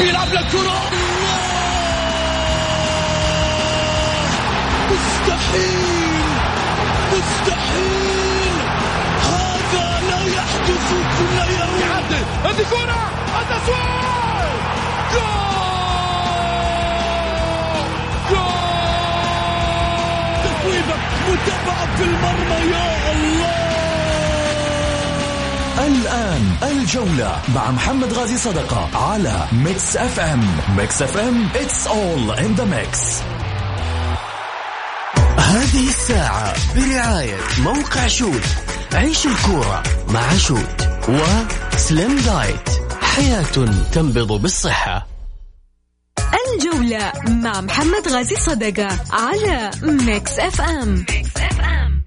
بيلعب للكرة مستحيل مستحيل هذا لا يحدث كل يوم يعدل. هذه كرة. التسويق جول! جول! تسويبة متابعة في المرمى يا الله. الآن الجولة مع محمد غازي صدقة على Mix FM Mix FM it's all in the mix. هذه الساعة برعاية موقع شوت. عيش الكورة مع شوت وسليم دايت حياة تنبض بالصحة. الجولة مع محمد غازي صدقة على Mix FM, Mix FM.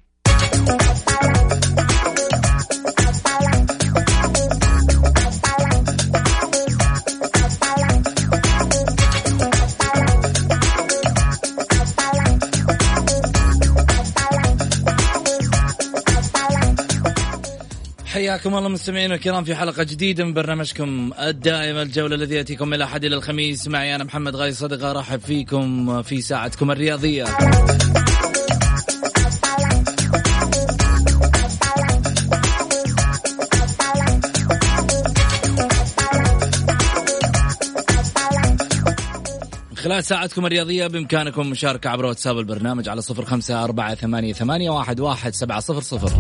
حياكم الله مستمعينا الكرام في حلقة جديدة من برنامجكم الدائم الجولة الذي يأتيكم من الأحد إلى الخميس. معي أنا محمد غاي صدقة أرحب فيكم في ساعتكم الرياضية. خلال ساعتكم الرياضية بإمكانكم مشاركة عبر واتساب البرنامج على صفر خمسة أربعة ثمانية, ثمانية واحد, واحد سبعة صفر صفر.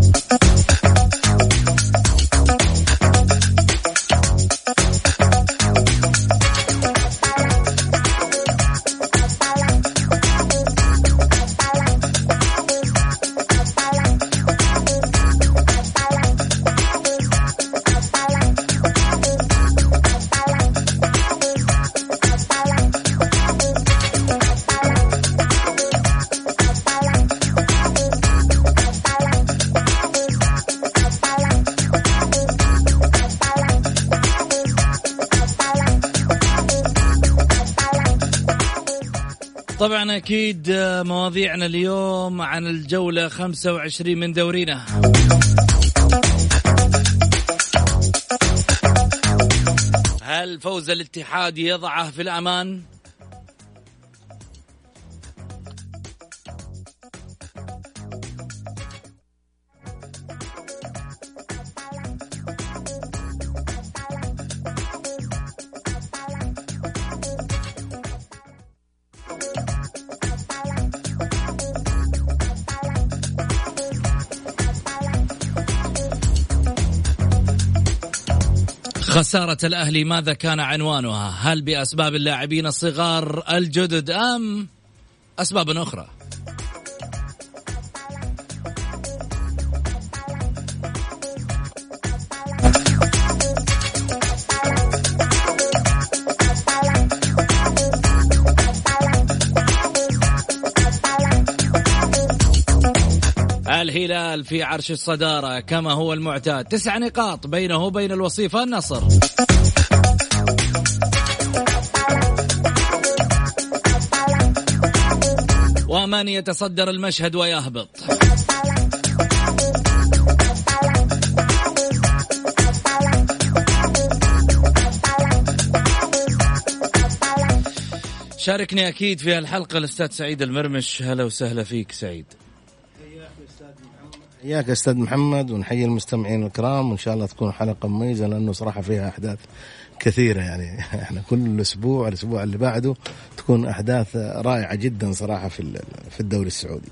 أكيد مواضيعنا اليوم عن الجولة 25 من دورينا هل فوز الاتحاد يضعه في الأمان؟ خسارة الأهلي ماذا كان عنوانها؟ هل بأسباب اللاعبين الصغار الجدد أم أسباب أخرى؟ الهلال في عرش الصدارة كما هو المعتاد. تسع نقاط بينه وبين الوصيف النصر. ومن يتصدر المشهد ويهبط. شاركني أكيد في الحلقة الأستاذ سعيد المرمش. هلا وسهلا فيك سعيد. حياك أستاذ محمد ونحيي المستمعين الكرام وإن شاء الله تكون حلقة مميزة لأنه صراحة فيها أحداث كثيرة يعني إحنا كل أسبوع الأسبوع اللي بعده تكون أحداث رائعة جدا صراحة في في الدوري السعودي.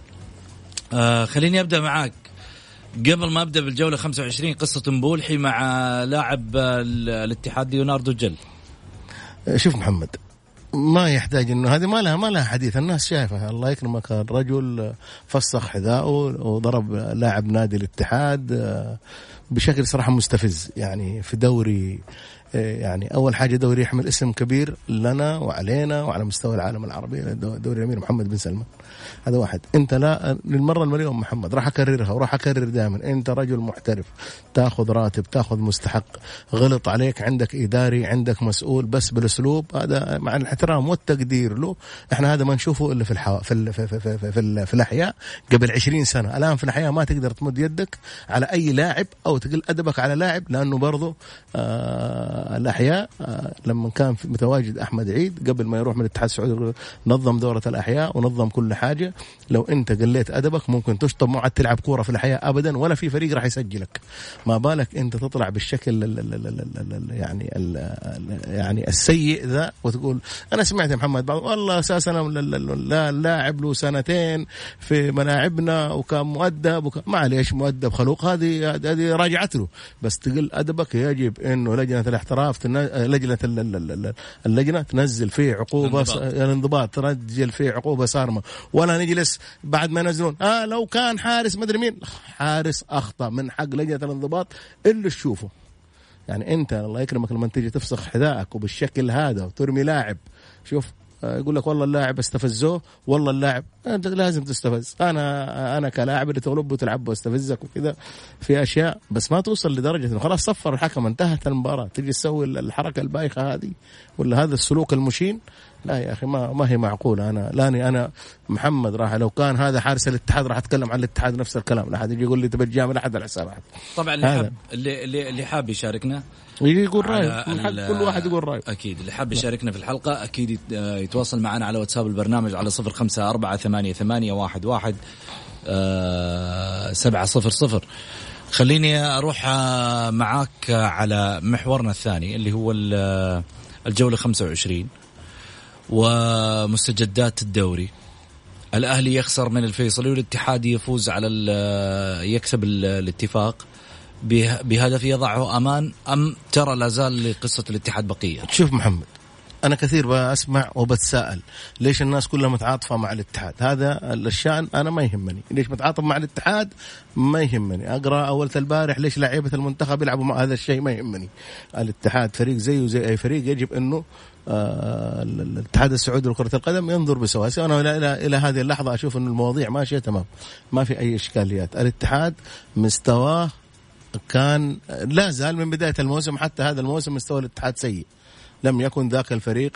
آه خليني أبدأ معاك قبل ما أبدأ بالجولة 25 قصة مبولحي مع لاعب الاتحاد ليوناردو جل. شوف محمد ما يحتاج إنه هذه ما لها ما لها حديث. الناس شايفة الله يكرمك الرجل فسخ حذاءه وضرب لاعب نادي الاتحاد آه، بشكل صراحة مستفز. يعني في دوري يعني أول حاجة دوري يحمل اسم كبير لنا وعلينا وعلى مستوى العالم العربي دوري الأمير محمد بن سلمان. هذا واحد. أنت لا للمرة المليون محمد راح أكررها وراح أكرر دائما. أنت رجل محترف تاخذ راتب تاخذ مستحق غلط عليك عندك إداري عندك مسؤول بس بالأسلوب هذا مع الاحترام والتقدير له. إحنا هذا ما نشوفه إلا في الحوا في ال في, في, في, في, في, في الأحياء. قبل 20 سنة. الآن في الأحياء ما تقدر تمد يدك على أي لاعب أو تقل أدبك على لاعب لأنه برضه آه، الأحياء آه، لما كان متواجد أحمد عيد قبل ما يروح من الاتحاد السعودي نظم دورة الأحياء ونظم كل حاجة. لو أنت قليت أدبك ممكن تشطب ما عاد تلعب كورة في الأحياء ابدا ولا في فريق راح يسجلك. ما بالك أنت تطلع بالشكل ال ال ال ال ال يعني يعني السيء ذا وتقول أنا سمعت محمد بعض والله أساسا لا لاعب له سنتين في ملاعبنا وكان مؤدب وكان معليش مؤدب خلوق هذه هذه راجعت له. بس تقل أدبك يجب إنه لجنة الإحتراف تن... لجنة اللجنة تنزل فيه عقوبة الانضباط. تنزل فيه عقوبة صارمه ولا نجلس بعد ما ينزلون. آه لو كان حارس مدري مين. حارس أخطأ من حق لجنة الانضباط اللي تشوفه. يعني أنت الله يكرمك لما تيجي تفسخ حذائك وبالشكل هذا وترمي لاعب. شوف يقول لك والله اللاعب استفزوه والله اللاعب أنت لازم تستفز. أنا أنا كلاعب اللي تغلب وتلعب واستفزك وكذا في أشياء بس ما توصل لدرجة إنه خلاص صفر الحكم انتهت المباراة. تجي تسوي الحركة البايخة هذه ولا هذا السلوك المشين لا يا أخي ما ما هي معقولة. أنا لاني أنا محمد راح لو كان هذا حارس الاتحاد راح أتكلم عن الاتحاد نفس الكلام. لا احد يجي يقول لي تبى تجامل احد على حساب. احد طبعا اللي حاب اللي اللي حاب يشاركنا يقول رايه كل واحد يقول رايه أكيد. اللي حاب يشاركنا في الحلقة أكيد يتواصل معنا على واتساب البرنامج على صفر خمسة أربعة ثمانية, ثمانية واحد, واحد. آه سبعة صفر صفر. خليني أروح آه، معاك على محورنا الثاني اللي هو الجولة 25 ومستجدات الدوري. الأهلي يخسر من الفيصلي والاتحاد يفوز على يكسب الاتفاق. بهدف يضعه أمان أم ترى لا زال لقصة الاتحاد بقية؟ شوف محمد أنا كثير بسمع وبتساءل ليش الناس كلها متعاطفة مع الاتحاد؟ هذا الشأن أنا ما يهمني. ليش متعاطف مع الاتحاد؟ ما يهمني. أقرأ أول البارح ليش لعيبة المنتخب يلعبوا مع هذا الشيء؟ ما يهمني. الاتحاد فريق زيه زي أي فريق يجب إنه الاتحاد السعودي لكرة القدم ينظر بسواسية أنا إلى, إلى, إلى هذه اللحظة أشوف أن المواضيع ماشية تمام. ما في أي إشكاليات. الاتحاد مستواه كان لا زال من بداية الموسم حتى هذا الموسم مستوى الاتحاد سيء. لم يكن ذاك الفريق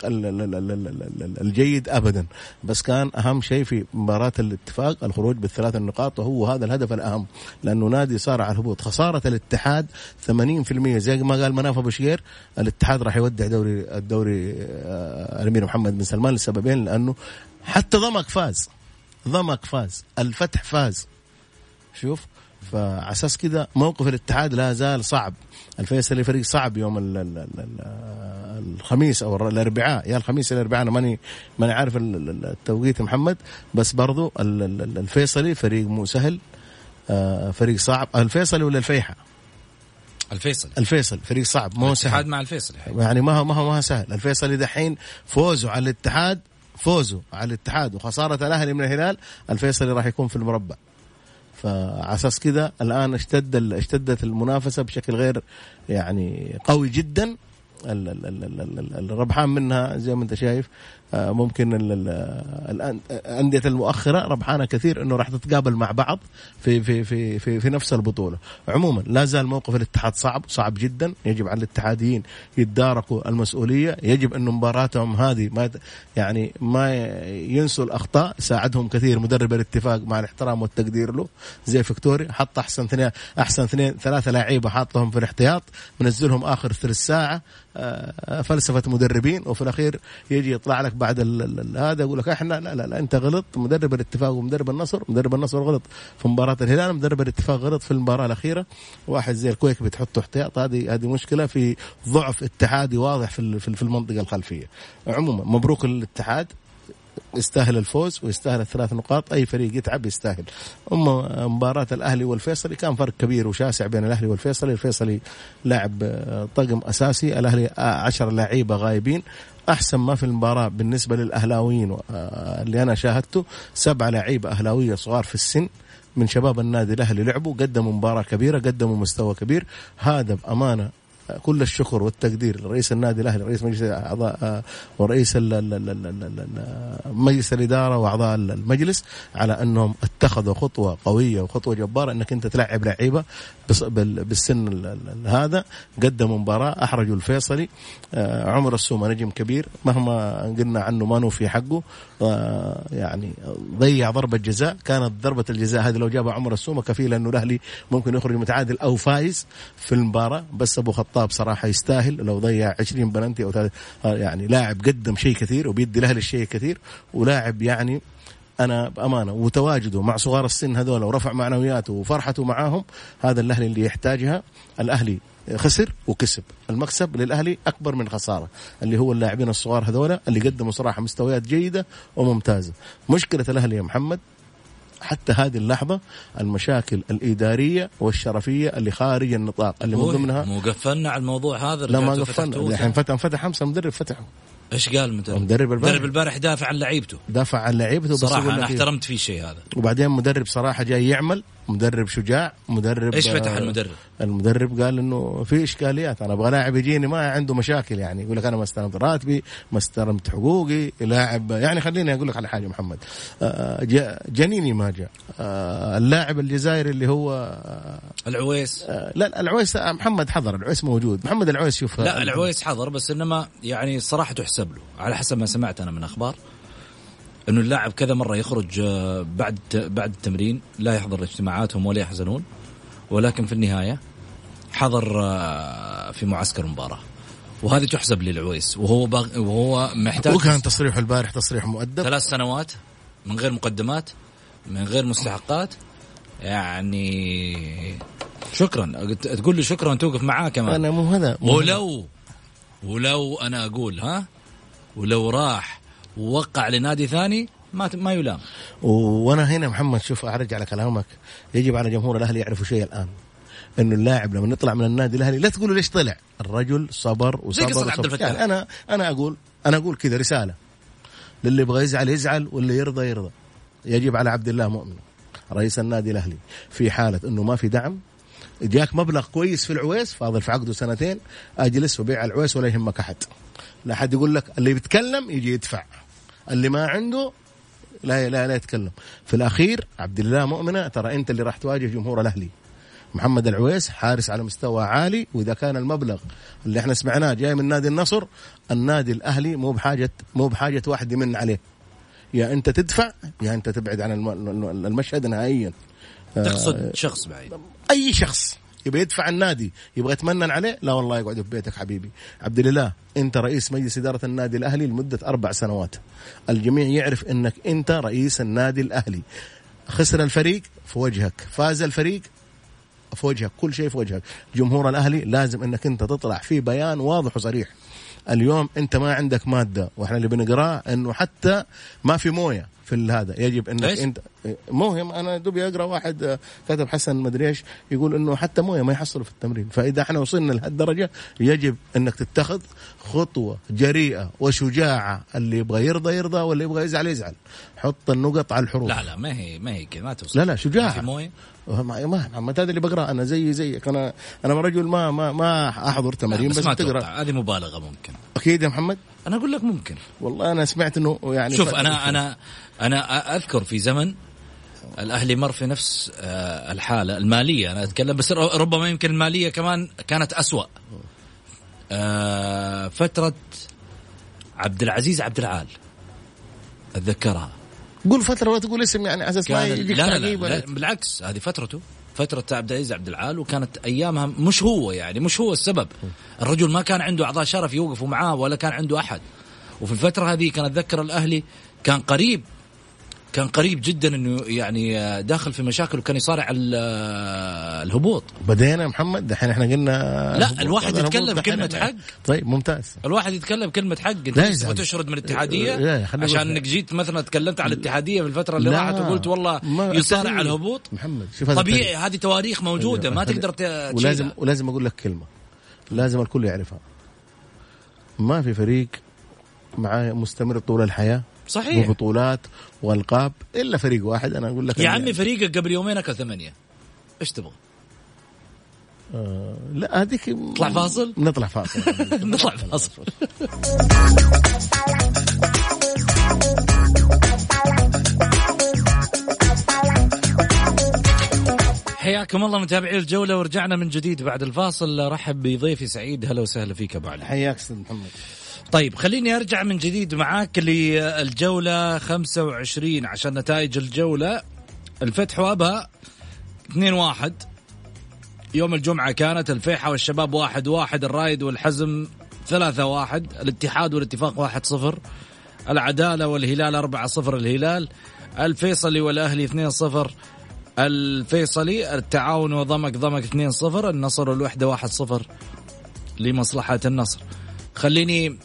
الجيد ابدا. بس كان أهم شيء في مباراة الاتفاق الخروج بالثلاث النقاط وهو هذا الهدف الأهم لأنه نادي صار على الهبوط. خسارة الاتحاد 80% زي ما قال مناف أبو شقير الاتحاد راح يودع دوري الدوري آه، الأمير محمد بن سلمان لسببين لأنه حتى ضمك فاز. ضمك فاز. الفتح فاز. شوف فعلى أساس كذا موقف الاتحاد لا زال صعب. الفيصلي فريق صعب يوم الخميس أو الأربعاء. يا الخميس يا الأربعاء أنا ماني ماني عارف التوقيت محمد. بس برضو الفيصلي فريق مو سهل آه، فريق صعب. الفيصلي ولا الفيحة؟ الفيصل الفيصل فريق صعب مو سهل. مع الفيصل يعني ما هو ما هو ما سهل. الفيصلي دحين فوزه على الاتحاد فوزه على الاتحاد وخسارة الأهلي من الهلال الفيصلي راح يكون في المربع. فعلى أساس كذا الآن اشتد اشتدت المنافسة بشكل غير يعني قوي جدا. الربحان منها زي ما انت شايف. ممكن الانديه المؤخرة ربحانة كثير إنه راح تتقابل مع بعض في في في في, في نفس البطولة. عموما لا زال موقف الاتحاد صعب صعب جدا. يجب على الاتحاديين يتداركوا المسؤولية. يجب انه مباراتهم هذه ما يعني ما ينسوا الأخطاء. ساعدهم كثير مدرب الاتفاق مع الاحترام والتقدير له. زي فيكتوري حط أحسن اثنين أحسن اثنين ثلاثة لعيبة حاطهم في الاحتياط. منزلهم آخر ثلث ساعة. آه، فلسفة مدربين. وفي الأخير يجي يطلع لك بعد هذا يقول لك إحنا لا لا, لا أنت غلط مدرب الاتفاق ومدرب النصر مدرب النصر غلط في مباراة الهلال مدرب الاتفاق غلط في المباراة الأخيرة. واحد زي الكويك بتحطه احتياط هذه هذه مشكلة في ضعف اتحادي واضح في في المنطقة الخلفية. عموما مبروك للاتحاد يستاهل الفوز ويستاهل الثلاث نقاط أي فريق يتعب يستاهل. أما مباراة الأهلي والفيصلي كان فرق كبير وشاسع بين الأهلي والفيصلي. الفيصلي لاعب طقم أساسي الأهلي عشر لعيبة غايبين. أحسن ما في المباراة بالنسبة للأهلاويين آه، اللي أنا شاهدته سبعه لعيبة أهلاوية صغار في السن من شباب النادي الأهلي لعبوا قدموا مباراة كبيرة قدموا مستوى كبير. هذا بأمانة كل الشكر والتقدير لرئيس النادي الأهلي رئيس مجلس اعضاء آه، ورئيس مجلس الإدارة وأعضاء المجلس على أنهم اتخذوا خطوة قوية وخطوة جبارة إنك أنت تلعب لعيبة بالسن هذا. قدموا مباراة أحرجوا الفيصلي آه، عمر السومة نجم كبير. مهما قلنا عنه ما نوفي حقه. آه، يعني ضيع ضربة جزاء. كانت ضربة الجزاء هذه لو جابها عمر السومة كفيله أنه الأهلي ممكن يخرج متعادل أو فايز في المباراة. بس أبو خط الخطاب صراحة يستاهل لو ضيع 20 بلنتي أو ثلاث- يعني لاعب قدم شيء كثير وبيدي الاهلي الشيء كثير ولاعب يعني أنا بأمانة وتواجده مع صغار السن هذول ورفع معنوياته وفرحته معاهم هذا الأهلي اللي يحتاجها. الأهلي خسر وكسب. المكسب للأهلي أكبر من خسارة اللي هو اللاعبين الصغار هذول اللي قدموا صراحة مستويات جيدة وممتازة. مشكلة الأهلي يا محمد حتى هذه اللحظة المشاكل الإدارية والشرفية اللي خارج النطاق اللي من ضمنها مو قفلنا على الموضوع هذا لا ما قفلنا. الحين فتح فتح خمسة مدرب فتحه إيش قال المدرب؟ المدرب البارح. المدرب البارح دافع عن لعيبته دافع عن لعيبته أنا لك إيه. احترمت فيه شيء هذا وبعدين مدرب صراحة جاي يعمل مدرب شجاع مدرب إيش فتح آه، المدرب؟ المدرب قال إنه في إشكاليات أنا أبغى لاعب يجيني ما عنده مشاكل يعني يقول لك أنا ما استلمت راتبي ما استلمت حقوقي لاعب يعني خليني أقول لك على حاجة محمد. آه، جا- جنيني ما جاء. آه، اللاعب الجزائري اللي هو آه، العويس. آه، لا العويس آه، محمد حضر العويس موجود. محمد العويس شوف لا العويس حضر بس إنما يعني الصراحه تحسب له على حسب ما سمعت أنا من أخبار. إنه اللاعب كذا مرة يخرج آه، بعد بعد التمرين لا يحضر اجتماعاتهم ولا يحزنون ولكن في النهاية حضر آه، في معسكر المباراه وهذه تحسب للعويس. وهو باغ وهو محتاج وكان تصريحه البارح تصريح مؤدب. ثلاث سنوات من غير مقدمات من غير مستحقات. يعني شكرا. تقول له شكرا توقف معاه كمان. أنا مو هذا مو هذا. ولو ولو أنا أقول ها؟ ولو راح ووقع لنادي ثاني ما ما يلام. وأنا هنا محمد شوف أرجع على كلامك. يجب على جمهور الأهلي يعرفوا شيء الآن. إنه اللاعب لما يطلع من النادي الأهلي لا تقولوا ليش طلع؟ الرجل صبر زي وصبر عبد وصبر. الفتاح. يعني أنا أنا أقول أنا أقول كذا رسالة. للي يبغى يزعل يزعل واللي يرضى يرضى. يجب على عبد الله مؤمن رئيس النادي الأهلي في حالة إنه ما في دعم. جاك مبلغ كويس في العويس فاضل في عقده سنتين أجلس وبيع العويس ولا يهمك أحد. لا حد يقول لك اللي بيتكلم يجي يدفع. اللي ما عنده لا لا لا يتكلم. في الأخير عبد الله مؤمنة ترى أنت اللي راح تواجه جمهور الأهلي. محمد العويس حارس على مستوى عالي وإذا كان المبلغ اللي إحنا سمعناه جاي من نادي النصر النادي الأهلي مو بحاجه مو بحاجة واحد يمن عليه. يا أنت تدفع يا أنت تبعد عن الم- المشهد نهائيا. تقصد شخص بعيد. أي شخص. يبغى يدفع النادي يبغى يتمنن عليه؟ لا والله يقعد في بيتك حبيبي. عبد الاله انت رئيس مجلس إدارة النادي الأهلي لمدة أربع سنوات. الجميع يعرف إنك انت رئيس النادي الأهلي. خسر الفريق في وجهك فاز الفريق في وجهك كل شيء في وجهك. جمهور الأهلي لازم إنك انت تطلع في بيان واضح وصريح. اليوم انت ما عندك مادة وإحنا اللي بنقراه إنه حتى ما في موية. في هذا. يجب إنك إيش؟ انت مهم. أنا دوبي أقرأ واحد آه، كتب حسن مدري إيش يقول إنه حتى مويه ما يحصلوا في التمرين. فإذا إحنا وصلنا لهالدرجة يجب إنك تتخذ خطوة جريئة وشجاعة. اللي يبغى يرضى يرضى واللي يبغى يزعل يزعل. حط النقط على الحروف. لا لا ما هي ما هي كذا ما توصل. لا لا في مويه ما ما محمد هذا اللي بقراه أنا زي زيك أنا أنا رجل ما ما ما أحضر تمارين بس بس, أتوقع. هذه مبالغة ممكن. أكيد يا محمد؟ أنا أقول لك ممكن. والله أنا سمعت إنه يعني شوف أنا أنا أنا أذكر في زمن الأهلي مر في نفس آه، الحالة المالية أنا أتكلم بس ربما يمكن المالية كمان كانت أسوأ. آه، فترة عبد العزيز عبد العال أتذكرها. قول فترة ولا تقول اسم يعني أساس ما يجيك لا لا, لا, لا بالعكس هذه فترته. فترة عبد العزيز عبد العال وكانت أيامها مش هو يعني مش هو السبب. الرجل ما كان عنده أعضاء شرف يوقفوا معاه ولا كان عنده أحد. وفي الفترة هذه كان أتذكر الأهلي كان قريب كان قريب جدا إنه يعني داخل في مشاكل وكان يصارع ال- الهبوط بدينا يا محمد دحين إحنا قلنا لا،. الواحد يتكلم. كلمة حق. طيب ممتاز الواحد يتكلم كلمة حق انت. تشرد من الاتحادية لا، عشان إنك جيت مثلا تكلمت على الاتحادية في الفترة اللي راحت وقلت والله يصارع التاريخ. الهبوط محمد شوف هذا طبيعي. هذه تواريخ موجودة ما تقدر ولازم ولازم أقول لك كلمة لازم الكل يعرفها ما في فريق معاه مستمر طول الحياة صحيح. وبطولات والقاب إلا فريق واحد أنا أقول لك يا يعني- عمي فريقك قبل يومين أكل ثمانية. إيش تبغى؟ آه لا هذيك نطلع فاصل؟ نطلع فاصل. نطلع فاصل. حياكم الله متابعي الجولة ورجعنا من جديد بعد الفاصل. رحب بضيفي سعيد. هلا وسهلا فيك أبو علي. حياك أستاذ محمد. طيب خليني أرجع من جديد معاك للجولة 25 عشان نتائج الجولة. الفتح وأبها 2-1 يوم الجمعة كانت الفيحة والشباب واحد واحد الرايد والحزم ثلاثة واحد الاتحاد والاتفاق واحد صفر العدالة والهلال أربعة صفر الهلال الفيصلي والأهلي اثنين صفر الفيصلي التعاون وضمك ضمك اثنين صفر النصر والوحدة واحد صفر لمصلحة النصر. خليني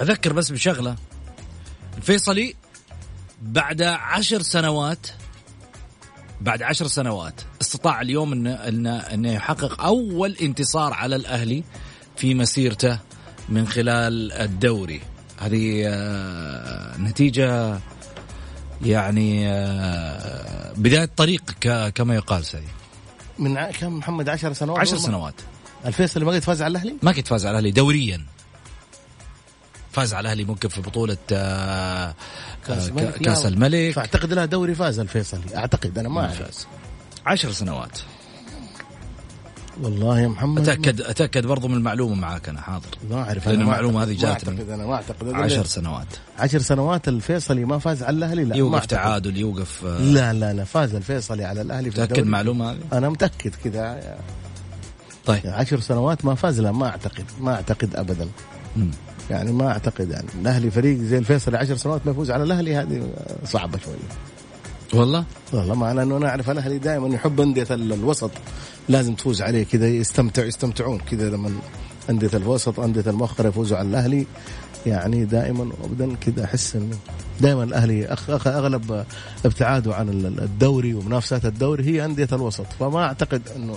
أذكر بس بشغلة. الفيصلي بعد عشر سنوات بعد عشر سنوات استطاع اليوم انه انه إنه يحقق أول انتصار على الأهلي في مسيرته من خلال الدوري. هذه آه، نتيجة يعني آه، بداية طريق كما يقال سعيد من كم؟ محمد 10 سنوات عشر سنوات. الفيصل ما قد فاز على الأهلي؟ ما قد فاز على الأهلي دوريا. فاز على الأهلي ممكن في بطولة آه كأس, الملك, كأس الملك. فأعتقد له دوري فاز الفيصلي. أعتقد أنا ما أعرف. عشر سنوات. والله يا محمد. أتأكد أتأكد برضو من المعلومة معاك أنا حاضر. ما أعرف لأن المعلومة هذه جات أعتقد أنا ما أعتقد. عشر سنوات. عشر سنوات الفيصلي ما فاز على الأهلي؟ لا يوقف تعادل يوقف آه لا لا لا فاز الفيصلي على الأهلي في متاكد المعلومه هذه؟ أنا متأكد كذا. طيب. عشر سنوات ما فاز لا ما أعتقد ما أعتقد ابدا. م. يعني ما أعتقد يعني. الأهلي فريق زي الفيصل عشر سنوات ما يفوز على الأهلي هذه صعبة شوية والله؟ والله مع انه أنا أعرف الأهلي دائما يحب أندية الوسط. لازم تفوز عليه كذا يستمتع يستمتعون كذا لما أندية الوسط أندية المؤخرة يفوزوا على الأهلي. يعني دائما وابدا كذا أحس إنه دائما الأهلي أغلب ابتعاده عن الدوري ومنافسات الدوري هي أندية الوسط. فما أعتقد إنه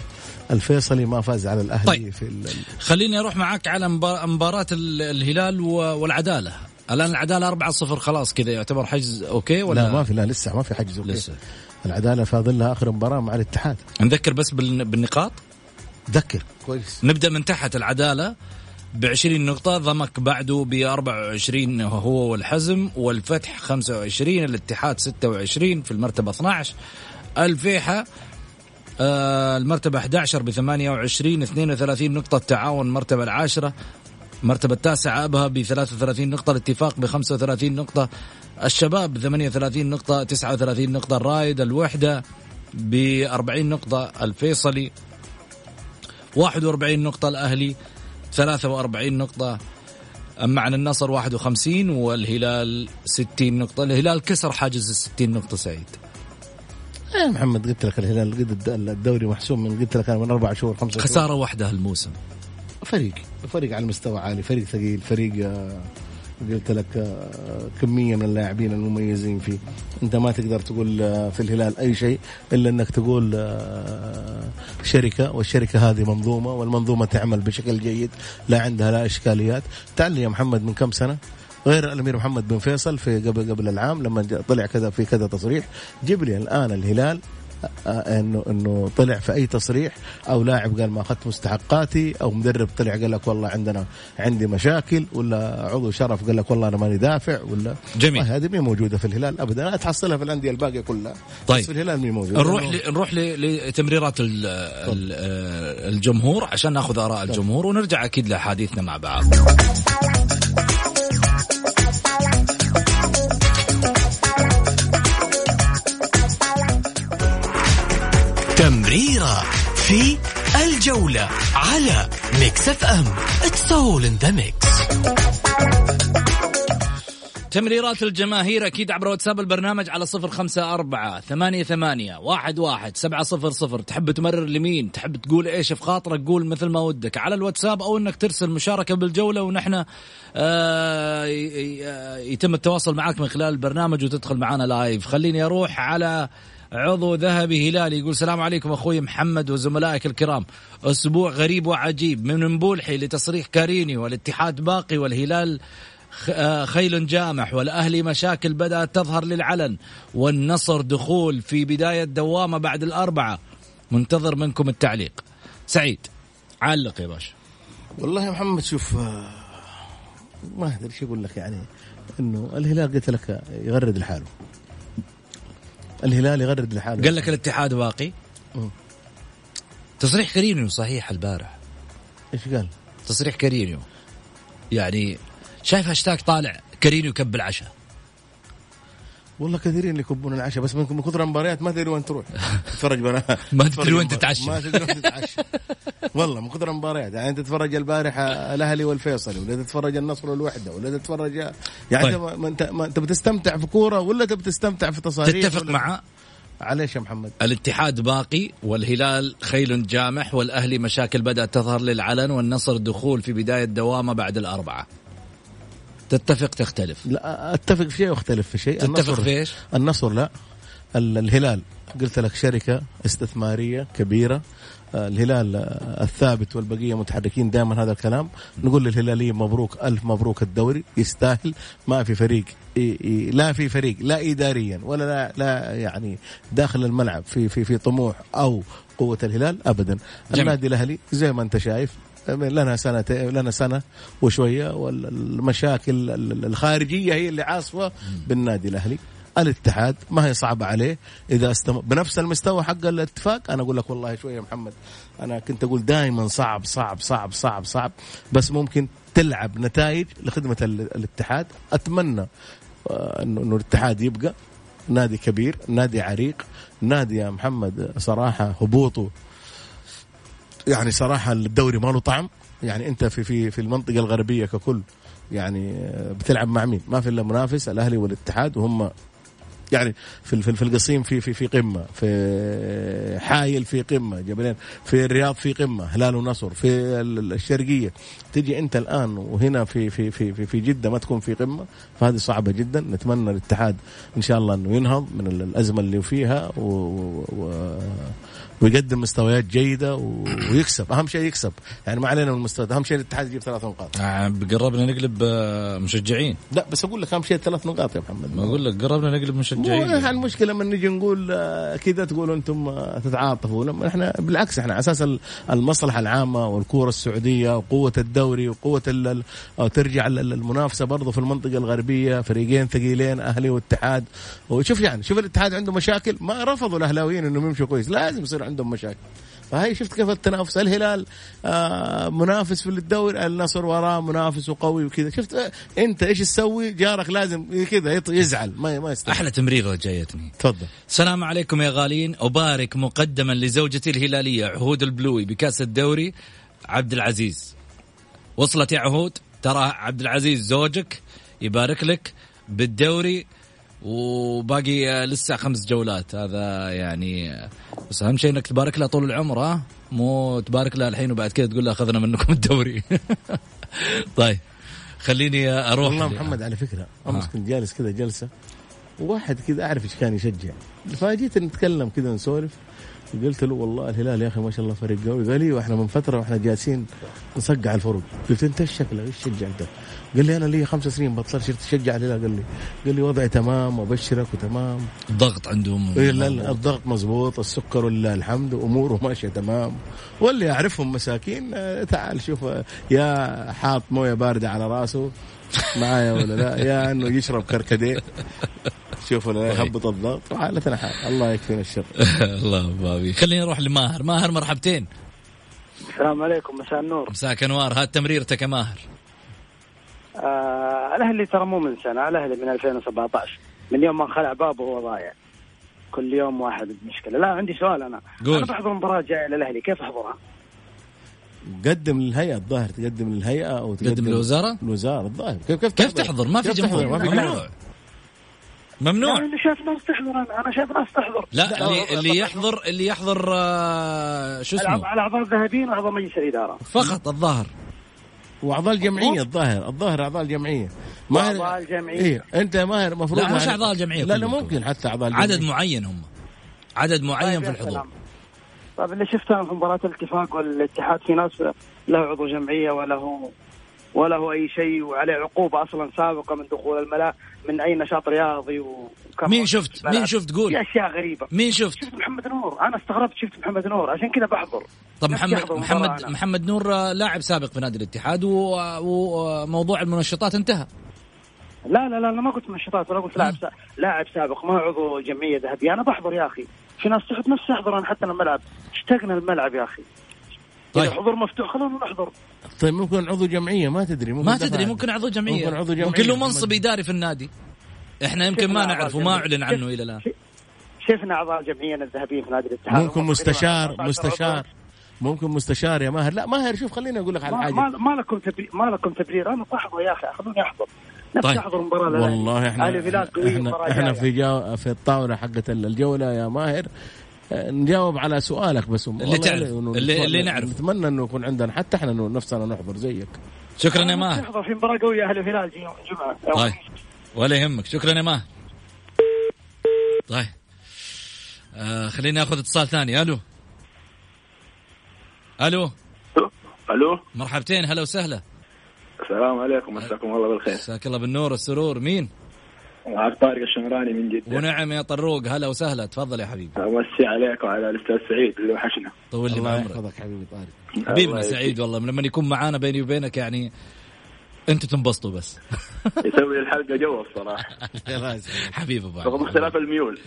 الفيصلي ما فاز على الأهلي طيب. في ال... خليني أروح معك على مباراة الهلال والعدالة. الآن العدالة 4 0 خلاص كذا يعتبر حجز okay ولا؟ لا ما في لا لسه ما في حجز okay. لسه. العدالة فاضل لها آخر مباراة مع الاتحاد. نذكر بس بالنقاط؟ ذكر كويس. نبدأ من تحت العدالة. ب 20 نقطة ضمك بعده ب 24 هو والحزم والفتح 25 الاتحاد 26 في المرتبة 12 الفيحة المرتبة 11 ب 28 32 نقطة التعاون المرتبة العاشرة. المرتبة التاسعة أبها ب 33 نقطة الاتفاق ب 35 نقطة. الشباب 38 نقطة 39 نقطة. الرايد الوحدة ب 40 نقطة الفيصلي 41 نقطة الأهلي 43 نقطة. عن النصر 51 والهلال 60 نقطة. الهلال كسر حاجز ال 60 نقطة سعيد. يا محمد قلت لك الهلال قد الدوري محسوم من قلت لك أنا من أربع شهور خمسة خسارة شهور. واحدة هالموسم. فريق فريق على مستوى عالي فريق ثقيل فريق آه، قلت لك آه، كمية من اللاعبين المميزين فيه. أنت ما تقدر تقول آه، في الهلال أي شيء إلا أنك تقول شركة والشركة هذه منظومة والمنظومة تعمل بشكل جيد لا عندها لا إشكاليات. تعال يا محمد من كم سنة؟ غير الأمير محمد بن فيصل في قبل قبل العام لما طلع كذا في كذا تصريح. جيب لي الآن الهلال آه، انه إنه طلع في أي تصريح أو لاعب قال ما أخذت مستحقاتي أو مدرب طلع قال لك والله عندنا عندي مشاكل ولا عضو شرف قال لك والله أنا ماني دافع ولا جميل. هذه مي موجودة في الهلال ابدا لا تحصلها في الأندية الباقية كلها طيب. بس في الهلال مي موجودة. نروح ل... نروح لتمريرات الجمهور عشان ناخذ آراء الجمهور ونرجع أكيد لحديثنا مع بعض. تمريرة في الجولة على Mix FM. it's all in the mix تمريرات الجماهير أكيد عبر واتساب البرنامج على صفر خمسة أربعة ثمانية ثمانية واحد واحد سبعة صفر صفر. تحب تمرر لمين؟ تحب تقول إيش في خاطرك قول مثل ما ودك. على الواتساب أو أنك ترسل مشاركة بالجولة ونحن آه يتم التواصل معك من خلال البرنامج وتدخل معنا live خليني أروح على عضو ذهبي هلالي يقول السلام عليكم أخوي محمد وزملائك الكرام. أسبوع غريب وعجيب. من مبولحي لتصريح كاريني والاتحاد باقي والهلال آه، خيل جامح والأهلي مشاكل بدات تظهر للعلن والنصر دخول في بداية دوامة بعد الأربعة. منتظر منكم التعليق. سعيد علق يا باشا. والله يا محمد شوف آه، ما أدري شو أقول لك يعني إنه الهلال قلت لك يغرد لحاله. الهلال يغرد لحاله. قال لك الاتحاد باقي؟ تصريح كرينيو صحيح البارح. إيش قال؟ تصريح كرينيو. يعني شايف هاشتاج طالع كرينيو كب العشاء. والله كثيرين اللي يكبون العشاء بس من كثر المباريات ما تدري وين تروح. تتفرج برا ما تدري وين تتعشى. ما تدري وين تتعشى. والله من كثر المباريات. يعني انت تتفرج البارحة الأهلي والفيصلي ولا تتفرج النصر والوحدة ولا تتفرج يعني طيب. ما انت ما انت بتستمتع في كورة ولا تبي تستمتع في تصاريح تتفق مع عليش يا محمد. الاتحاد باقي والهلال خيل جامح والأهلي مشاكل بدأت تظهر للعلن والنصر دخول في بداية دوامه بعد الأربعة. تتفق تختلف؟ لا أتفق في شيء واختلف في شيء. تتفق في إيش؟ النصر لا. ال- الهلال. قلت لك شركة استثمارية كبيرة. الهلال الثابت والبقية متحركين دائما هذا الكلام. نقول للهلاليين مبروك ألف مبروك الدوري. يستاهل. ما في فريق لا في فريق لا إداريا ولا لا, لا يعني داخل الملعب في في في طموح أو قوة الهلال أبدا. جميل. النادي الأهلي زي ما أنت شايف لنا سنة لنا سنة وشوية والمشاكل الخارجية هي اللي عاصفة بالنادي الأهلي. الاتحاد ما هي صعبة عليه. إذا استمر بنفس المستوى حق الاتفاق أنا أقول لك والله شوية يا محمد أنا كنت أقول دائما صعب صعب صعب صعب صعب. بس ممكن تلعب نتائج لخدمة ال- الاتحاد. أتمنى آه، إنه الاتحاد يبقى نادي كبير نادي عريق نادي يا محمد صراحة هبوطه يعني صراحة الدوري ما له طعم. يعني أنت في في في المنطقة الغربية ككل يعني آه، بتلعب مع مين؟ ما في إلا منافس الأهلي والاتحاد وهم يعني في في في القصيم في في في قمة في حايل في قمة جبلين في الرياض في قمة هلال ونصر في ال- ال- الشرقية. تجي أنت الآن وهنا في في في في, في جدة ما تكون في قمة فهذه صعبة جدا. نتمنى الاتحاد إن شاء الله إنه ينهض من ال- الأزمة اللي فيها و, و, و ويقدم مستويات جيدة ويكسب. أهم شيء يكسب. يعني ما علينا من المستويات أهم شيء الاتحاد يجيب ثلاث نقاط. آه، قربنا نقلب آه، مشجعين. لا بس أقول لك أهم شيء ثلاث نقاط يا محمد. ما أقول لك قربنا نقلب مو مشجعين إحنا المشكلة لما نجي نقول آه، كذا تقولوا أنتم تتعاطفوا لما إحنا بالعكس إحنا على أساس ال- المصلحة العامة والكورة السعودية وقوة الدوري وقوة أو ترجع ال- ال- المنافسة برضه في المنطقة الغربية فريقين ثقيلين أهلي واتحاد وشوف يعني شوف الاتحاد عنده مشاكل. ما رفضوا الأهلاويين إنهم يمشوا كويس. لازم يصير عندهم مشاكل. فهي شفت كيف التنافس الهلال آه منافس في الدوري النصر وراه منافس وقوي وكذا. شفت آه، انت إيش تسوي؟ جارك لازم كذا يزعل ما ما يستحق أحلى تمريره جايتني. تفضل. السلام عليكم يا غالين أبارك مقدما لزوجتي الهلالية عهود البلوي بكأس الدوري. عبد العزيز. وصلت يا عهود. ترى عبد العزيز زوجك يبارك لك بالدوري. وباقي لسه خمس جولات. هذا يعني بس أهم شيء إنك تبارك له طول العمر ها؟ مو تبارك له الحين وبعد كذا تقول له أخذنا منكم الدوري. طيب خليني أروح والله محمد على فكرة. أمس كنت جالس كذا جلسة وواحد كذا أعرف إيش كان يشجع. فجيت نتكلم كذا نسولف. قلت له والله الهلال يا أخي ما شاء الله فريق قوي. قال لي وإحنا من فترة وإحنا جالسين نصقع الفرق. قلت أنت إيش شكلك؟ إيش تشجع انت؟ قال لي أنا لي خمس سنين بطلت صرت اشجع الهلال. قال لي قال لي وضعي تمام وأبشرك وتمام. الضغط عندهم إيه لا لا الضغط مزبوط السكر ولله الحمد أموره ماشية تمام. واللي اعرفهم مساكين آه، تعال شوف آه، يا حاط مويه باردة على راسه. معايا ولا لا؟ يا إنه يشرب كركديه. شوف ولا لا يهبط الضغط. وحالتنا حال الله يكفينا الشر. الله بابي خليني أروح لماهر. ماهر مرحبتين. السلام عليكم مساء النور. مساك أنوار. هات تمريرتك يا ماهر. آه الأهلي ترى مو من سنة الأهلي من 2017 من يوم ما انخلع بابه وهو ضايع. كل يوم واحد مشكله لا عندي سؤال أنا. قول. أنا بحضر مباراة جاية للأهلي كيف أحضرها؟ قدم للهيئة الظاهر تقدم للهيئة أو تقدم للوزارة؟ الوزاره الظاهر. كيف كيف كيف تحضر؟ ما في كيف تحضر؟ جمهور ما في جمهور. ممنوع يعني شايف ناس تحضر أنا أنا شايف ناس تحضر. لا اللي, اللي يحضر اللي يحضر آه، شو اسمه؟ الاعضاء الذهبيين واعضاء مجلس الإدارة. فقط الظاهر. وأعضاء الجمعية الظاهر. الظاهر أعضاء الجمعية. وأعضاء الجمعية. إيه أنت ماهر المفروض لا، مش يعني- أعضاء الجمعية لا لا. ممكن حتى أعضاء الجمعية. عدد معين هم. عدد معين طيب في الحضور. طيب اللي شفته في مباراة الاتفاق والاتحاد في ناس له عضو جمعية ولا هو ولا هو أي شيء وعليه عقوبة أصلا سابقة من دخول الملاعب من أي نشاط رياضي مين شفت؟ مين شفت؟ قول. في أشياء غريبة. مين شفت؟ شفت محمد نور. أنا استغربت شفت محمد نور. عشان كذا بحضر. طب محمد محمد. محمد نور آه، لاعب سابق في نادي الاتحاد وموضوع المنشطات انتهى. لا لا لا أنا ما قلت منشطات ولا قلت لاعب. لاعب سابق. ما عضو جمعية ذهبية. أنا بحضر يا أخي. في ناس تحط نفسي أحضر أنا حتى الملعب. اشتقنا الملعب يا أخي. طيب. الحضور مفتوح خلونا نحضر طيب ممكن عضو جمعية ما تدري ممكن ما تدري ممكن عضو جمعية. ممكن عضو جمعية ممكن له. منصب إداري في النادي. إحنا يمكن ما نعرف وما. أعلن عنه إلى الآن. شفنا أعضاء الجمعيه الذهبيه في نادي الاتحاد. ممكن مستشار مستشار. ممكن مستشار يا ماهر. لا ماهر شوف خليني أقول لك على ما, حاجة. ما, ما لكم تبرير ما لكم تبرير. أنا بحضر يا أخي خلوني أحضر. نفسي طيب. أحضر مباراة. والله إحنا إحنا, إحنا. في جا في الطاولة حقت الجولة يا ماهر. نجاوب على سؤالك بس والله تعرف، اللي- اللي نعرف. نتمنى إنه يكون عندنا حتى إحنا إنه نفسنا نحضر زيك. شكرا يا ماهر. أحضر في مباراة قوية يوم الجمعه يوم طيب. ولا يهمك. شكرا يا ماهر. طيب. آه خليني آخذ اتصال ثاني. ألو. ألو. ألو. مرحبتين. هلا وسهلا. السلام عليكم. مساكم الله بالخير. مساك الله بالنور والسرور. مين؟ معك طارق الشمراني من جدة. ونعم يا طروق هلا وسهلا. تفضل يا حبيبي. امسي عليك وعلى الأستاذ سعيد اللي وحشنا. طول لي الله بعمرك. يحفظك حبيبي طارق. حبيبنا سعيد والله لما يكون معانا بيني وبينك يعني أنتوا تنبسطوا بس. يسوي الحلقة جو الصراحة. حبيبي أبو رغم اختلاف الميول.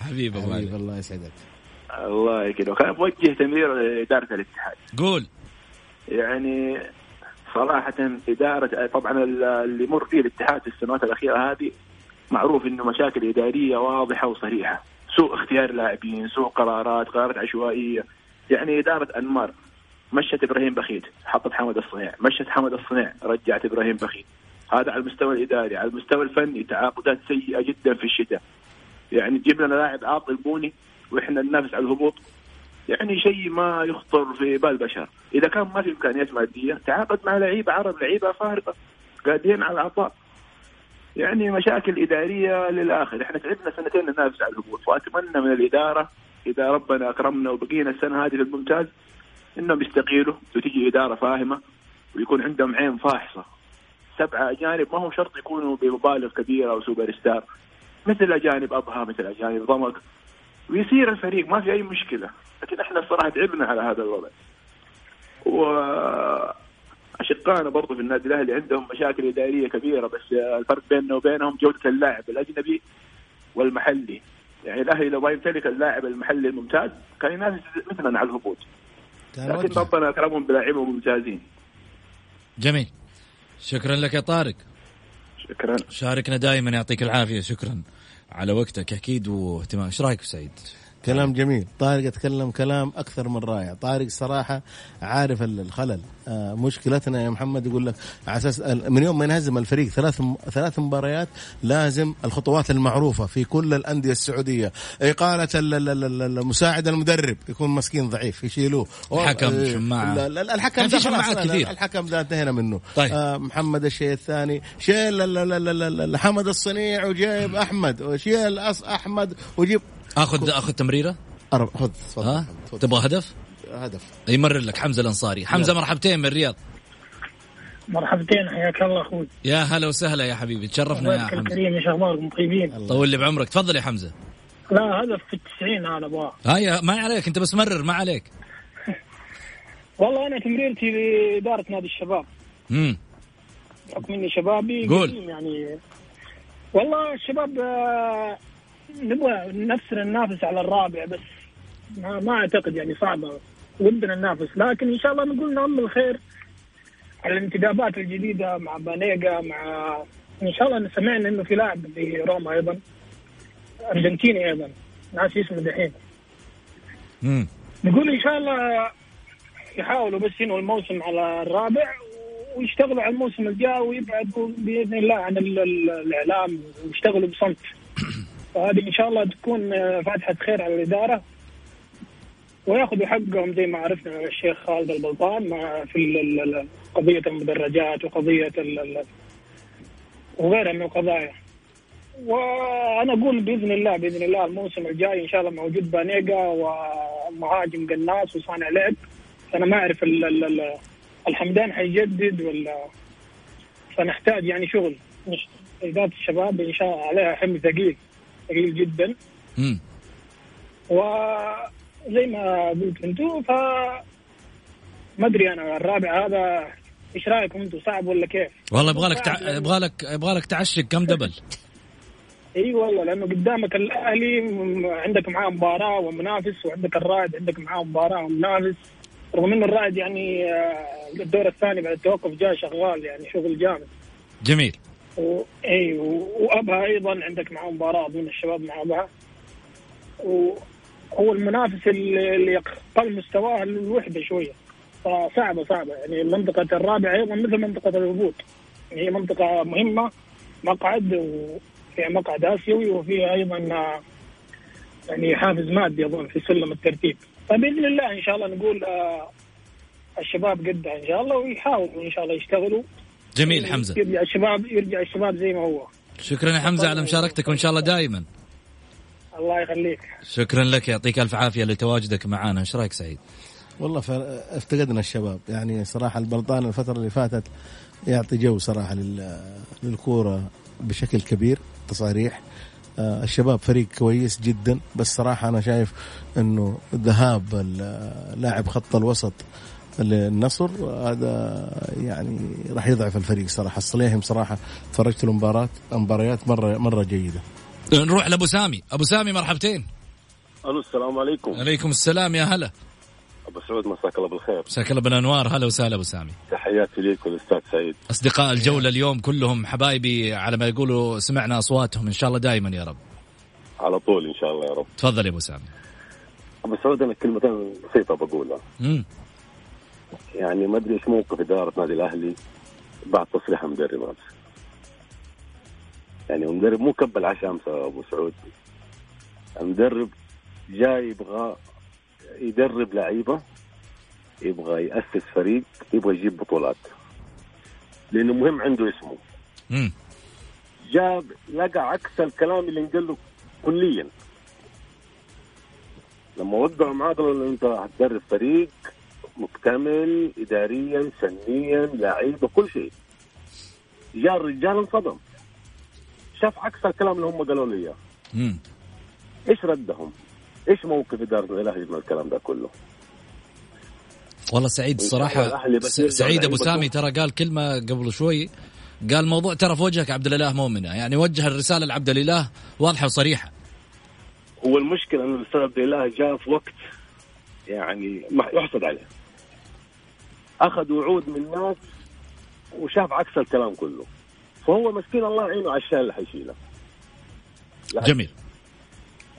حبيبي أبو حبيبي علي الله يسعدك. الله يكرمك. كان بوجه تمرير لاداره الاتحاد. قول. يعني صراحة إدارة طبعا اللي يمر فيه الاتحاد في السنوات الأخيرة هذه معروف إنه مشاكل إدارية واضحة وصريحة. سوء اختيار لاعبين سوء قرارات قرارات عشوائية. يعني إدارة أنمار. مشت إبراهيم بخيت حطت حمد الصنيع. مشت حمد الصنيع رجعت إبراهيم بخيت. هذا على المستوى الإداري على المستوى الفني تعاقدات سيئة جدا في الشتاء. يعني تجيب لنا لاعب عاطل البوني وإحنا ننافس على الهبوط. يعني شيء ما يخطر في بال بشر. إذا كان ما في إمكانيات مادية تعاقد مع لعيبة عرب لعيبة فارقة. قادرين على العطاء. يعني مشاكل إدارية للآخر. إحنا تعبنا سنتين ننافس على الهبوط وأتمنى من الإدارة إذا ربنا أكرمنا وبقينا السنة هذه في الممتاز إنهم يستقيلوا وتجي إدارة فاهمة ويكون عندهم عين فاحصة. سبعه أجانب ما هو شرط يكونوا بمبالغ كبيرة أو سوبر ستار. مثل أجانب أبها مثل أجانب ضمك. ويصير الفريق ما في أي مشكلة. لكن إحنا الصراحة تعبنا على هذا الوضع. و أشقائنا برضو في النادي الأهلي عندهم مشاكل إدارية كبيرة بس الفرق بيننا وبينهم جودة اللاعب الأجنبي والمحلي. يعني الأهلي لو ما يمتلك اللاعب المحلي الممتاز كان ينافس مثلنا على الهبوط. لكن. ربنا أكرمهم بلاعبهم ممتازين جميل. شكرا لك يا طارق. شكرا. شاركنا دائما يعطيك العافية. شكرا على وقتك أكيد واهتمام. إيش رأيك سعيد؟ كلام جميل. طارق اتكلم كلام أكثر من رائع. طارق صراحة عارف ال- الخلل. آه مشكلتنا يا محمد يقول لك على أساس من يوم ما ينهزم الفريق ثلاث ثلاث مباريات لازم الخطوات المعروفة في كل الأندية السعودية. إقالة ال- ال- ال- ال- المساعد المدرب يكون مسكين ضعيف يشيلوه. الحكم، إيه، لا- الحكم في شماعات كثير. الحكم ده انتهينا منه. طيب. آه محمد الشيء الثاني. شيل ال- ال- ال- ال- ال- حمد الصنيع وجايب أحمد. وشيل أحمد وجيب آخذ آخذ تمريرة؟ أرب... خذ تفضل. ها؟ تبغى هدف؟ هدف. يمرر لك حمزة الأنصاري، حمزة مرحبتين من الرياض. مرحبتين حياك الله أخوي. يا هلا وسهلا يا حبيبي. تشرفنا يا حمزة. الكريم إيش أخباركم؟ طيبين؟ طول لي بعمرك. تفضل يا حمزة. لا هدف في التسعين أنا أبغاه. هاي ما عليك. أنت بس مرر ما عليك. والله أنا تمريرتي لإدارة نادي الشباب. امم بحكم إني شبابي قول. يعني. والله الشباب آه، نبغى نفسنا ننافس على الرابع بس. ما, ما أعتقد يعني صعبة. ودنا ننافس. لكن إن شاء الله نقول نامل الخير على الانتدابات الجديدة مع بانيجا مع إن شاء الله سمعنا إنه في لاعب في روما أيضا. أرجنتيني أيضا. ناسي اسمه دحين. نقول إن شاء الله يحاولوا بس ينهوا الموسم على الرابع ويشتغلوا على الموسم الجاي ويبعدوا بإذن الله عن ال- ال- الإعلام ويشتغلوا بصمت. فهذه إن شاء الله تكون آه، فاتحة خير على الإدارة. ويأخذوا حقهم زي ما عرفنا من الشيخ خالد البلطان مع في قضية المدرجات وقضية وغيرها من القضايا. وأنا أقول بإذن الله بإذن الله الموسم الجاي إن شاء الله مع وجود بانيجا ومهاجم قناص وصانع لعب. أنا ما أعرف ال- ال- ال- الحمدان حيجدد ولا فنحتاج يعني شغل. اداره الشباب إن شاء الله عليها حمل ثقيل. ثقيل جدا. امم وزي ما قلت أنتم ف ما أدري أنا الرابع هذا إيش رأيكم أنتم صعب ولا كيف؟ والله يبغى لك تع... يبغى لك يبغى لك تعشق كم دبل. إي والله لأنه قدامك الأهلي عندك معاه مباراة ومنافس وعندك الرائد عندك معاه مباراة ومنافس. رغم انه الرائد يعني آه، الدور الثاني بعد التوقف جاء شغال يعني شغل جامد. جميل. و... إي و- وأبها أيضا عندك معه مباراة ضمن الشباب مع أبها. وهو المنافس اللي يقل مستواه الوحدة شوية. فصعبة صعبة. يعني منطقه الرابع أيضا مثل منطقة الهبوط. يعني هي منطقة مهمة مقعد وفيها مقعد آسيوي وفيها أيضا يعني حافز مادي أظن في سلم الترتيب. فبإذن الله إن شاء الله نقول آه، الشباب قدها إن شاء الله ويحاولوا إن شاء الله يشتغلوا. جميل حمزة. يرجع الشباب يرجع الشباب زي ما هو. شكرا يا حمزة على مشاركتك وإن شاء الله دائما الله يخليك. شكرا لك يعطيك ألف عافية لتواجدك معنا إيش رأيك سعيد؟ والله ف- افتقدنا الشباب. يعني صراحة البلطان الفترة اللي فاتت يعطي جو صراحة لل- للكورة بشكل كبير تصاريح. آه، الشباب فريق كويس جدا بس صراحة أنا شايف إنه ذهاب لاعب خط الوسط للنصر هذا يعني راح يضعف الفريق صراحة. الصليهم صراحة تفرجت له مباراه مباريات مره مرة جيدة. نروح لأبو سامي. أبو سامي مرحبتين. ألو السلام عليكم. عليكم السلام يا هلا. أبو سعود مساك الله بالخير. مساك الله بالأنوار. هلا وسهلا أبو سامي. تحياتي ليك والأستاذ سعيد. أصدقاء الجولة اليوم كلهم حبايبي على ما يقولوا سمعنا أصواتهم إن شاء الله دائما يا رب. على طول إن شاء الله يا رب. تفضل يا أبو سامي. أبو سعود أنا كلمتين بسيطة بقولها. مم. يعني ما أدري إيش موقف إدارة نادي الأهلي بعد تصريح المدرب امس يعني المدرب مو كب العشاء امس أبو سعود. المدرب جاي يبغى يدرب لعيبة يبغى يأسس فريق يبغى يجيب بطولات. لأنه مهم عنده اسمه. مم. جاب لقى عكس الكلام اللي انقال له كليا. لما وقعوا معاه قالوا أنت هتدرب فريق مكتمل اداريا فنيا لعيبه كل شيء جاء الرجال انصدم شاف عكس الكلام اللي هم قالوا له إياه. إيش ردهم؟ إيش موقف إدارة الاهلي من الكلام ده كله؟ والله سعيد الصراحه سعيد أبو. سامي ترى قال كلمة قبل شوي قال موضوع ترى في وجهك عبد الإله مؤمنة يعني وجه الرسالة لعبد الإله واضحة وصريحة هو المشكلة انه الأستاذ عبد الله جاء في وقت يعني ما يحسد عليه أخذ وعود من الناس وشاف عكس الكلام كله. فهو مسكين الله يعينه على الشيء اللي حيشيله جميل.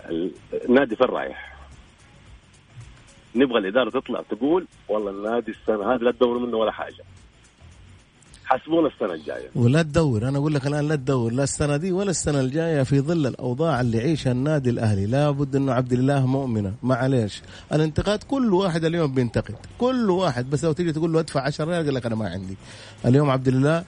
ال- النادي فين رايح؟ نبغى الإدارة تطلع تقول والله النادي السنة هذه لا تدوروا منه ولا حاجة. حسبونا السنة الجاية. ولا تدور. أنا أقول لك الآن لا تدور. لا السنة دي ولا السنة الجاية في ظل الأوضاع اللي يعيشها النادي الأهلي. لابد انه عبد الله مؤمنة. معليش الانتقاد كل واحد اليوم بينتقد. كل واحد. بس لو تيجي تقول له ادفع 10 ريال يقول لك أنا ما عندي. اليوم عبد الله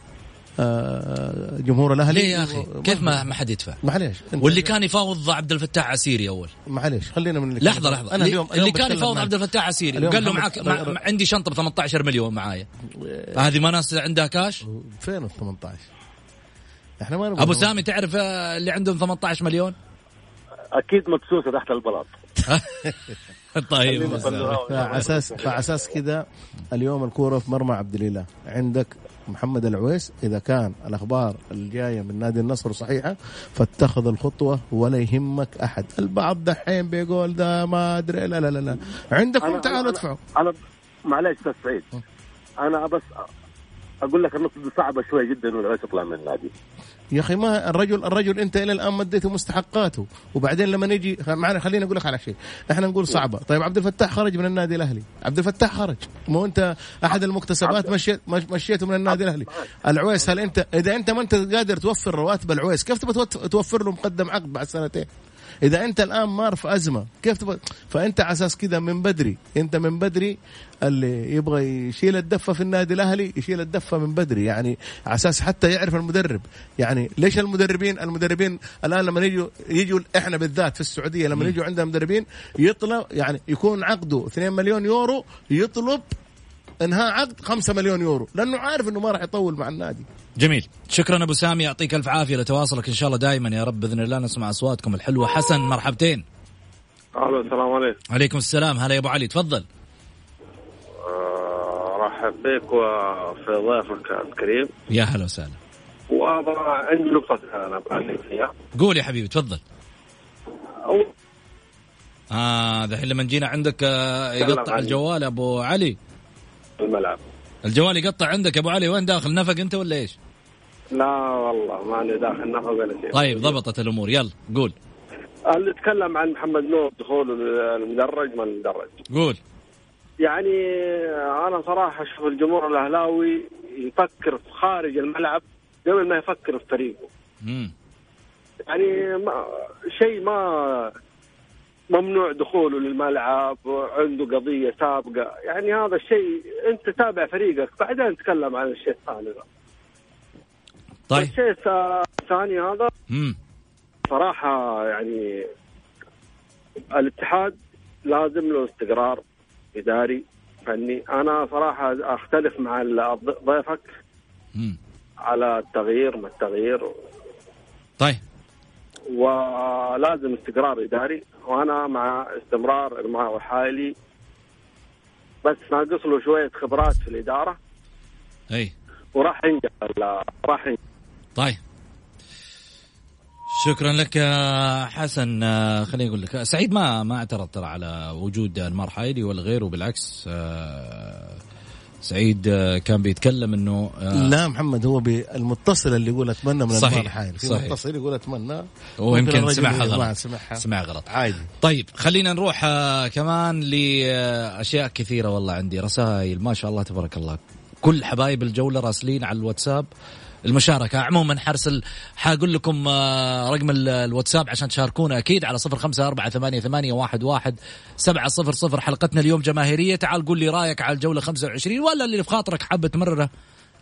جمهور الأهلي. ليه يا أخي؟ كيف ما ما حد يدفع؟ معليش. واللي كان يفاوض عبد الفتاح عسيري أول. معليش خلينا من لحظة لحظة. أنا اللي, اليوم اللي كان يفاوض. عبد الفتاح عسيري. وقال له معك مع عندي شنطة ب 18 مليون معايا. هذه ما ناس عندها كاش فين ال 18 إحنا ما نبغى أبو سامي تعرف آه، اللي عندهم 18 مليون؟ أكيد مكسوسه تحت البلاط. طيب. فعلى أساس فعلى أساس كذا اليوم الكورة في مرمى عبد الإله. عندك محمد العويس إذا كان الأخبار الجاية من نادي النصر صحيحة فاتخذ الخطوة ولا يهمك أحد. البعض دحين بيقول ده ما أدري لا لا لا, لا. عندكم تعالوا ادفعوا. أنا معلش أستاذ سعيد. أنا بس أقول لك النقطة دي صعبة شوي جدا العيش يطلع من النادي. يا أخي ما الرجل الرجل أنت إلى الآن مديته مستحقاته. وبعدين لما نجي معنا خليني أقول لك على شيء. إحنا نقول صعبة. طيب عبد الفتاح خرج من النادي الأهلي. عبد الفتاح خرج. مو أنت أحد المكتسبات مشيت مش- مشيته من النادي الأهلي. العويس هل انت إذا أنت ما أنت قادر توفر رواتب العويس كيف تبغى توفر له مقدم عقد بعد سنتين؟ إذا أنت الآن مار في أزمة كيف تبغى؟ فأنت على أساس كذا من بدري أنت من بدري اللي يبغى يشيل الدفة في النادي الأهلي يشيل الدفة من بدري يعني على أساس حتى يعرف المدرب. يعني ليش المدربين المدربين الآن لما يجوا يجوا إحنا بالذات في السعودية لما يجوا عندنا مدربين يطلب يعني يكون عقده 2 مليون يورو يطلب إنهاء عقد 5 مليون يورو لأنه عارف إنه ما راح يطول مع النادي. جميل. شكرا أبو سامي يعطيك ألف عافية لتواصلك إن شاء الله دائما يا رب بإذن الله. نسمع أصواتكم الحلوة. حسن مرحبتين. ألو السلام عليكم. عليكم السلام. هلا يا أبو علي تفضل. آه، ارحب بك وفي ضيفك الكريم. يا هلا وسهلا. وأبغى عندي نقطة أنا فيها قول يا حبيبي تفضل. أول آه ذحين لما جينا عندك آه، يقطع الجوال أبو علي. الملعب. الجوال يقطع عندك أبو علي. وين داخل؟ نفق أنت ولا إيش؟ لا والله ماني داخل نحو ولا شيء. طيب ضبطت الأمور. يلا قول. اللي تكلم عن محمد نور دخول المدرج ما المدرج. قول. يعني أنا صراحة أشوف الجمهور الأهلاوي يفكر في خارج الملعب قبل ما يفكر في فريقه. مم. يعني ما شيء ما ممنوع دخوله للملعب عنده قضية سابقة. يعني هذا الشيء أنت تابع فريقك بعدين تتكلم عن الشيء الثاني طيب. الشيء الثاني هذا. مم. صراحة يعني الاتحاد لازم له استقرار إداري فني. أنا صراحة أختلف مع ضيفك مم. على التغيير ما التغيير. طيب. ولازم استقرار إداري. وأنا مع استمرار ارماء وحالي. بس ناقص له شوية خبرات في الإدارة. إي. وراح ينجح راح ينجح طيب. شكرا لك يا حسن. آه، خليني أقول لك سعيد ما ما اعترض ترى على وجود انمار حايلي ولا غيره بالعكس آه، سعيد آه، كان بيتكلم إنه آه، لا محمد هو المتصل اللي يقول أتمنى من صحيح، انمار حايل في صحيح. متصل يقول أتمنى هو يمكن سمعها غلط. سمعها سمعها غلط. عادي. طيب خلينا نروح آه، كمان لاشياء كثيرة والله عندي رسائل ما شاء الله تبارك الله. كل حبايب الجولة راسلين على الواتساب. المشاركة. عموما حرسل حاقول لكم آه، رقم ال- الواتساب عشان تشاركونا أكيد على صفر خمسة أربعة ثمانية, ثمانية واحد, واحد سبعة صفر صفر. حلقتنا اليوم جماهيرية. تعال قول لي رأيك على الجولة 25 ولا اللي في خاطرك حابة تمرره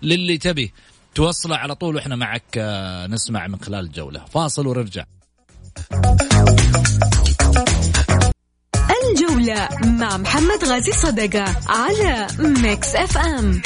للي تبي. توصله على طول وإحنا معك آه، نسمع من خلال الجولة. فاصل ونرجع. الجولة مع محمد غازي صدقة على Mix FM.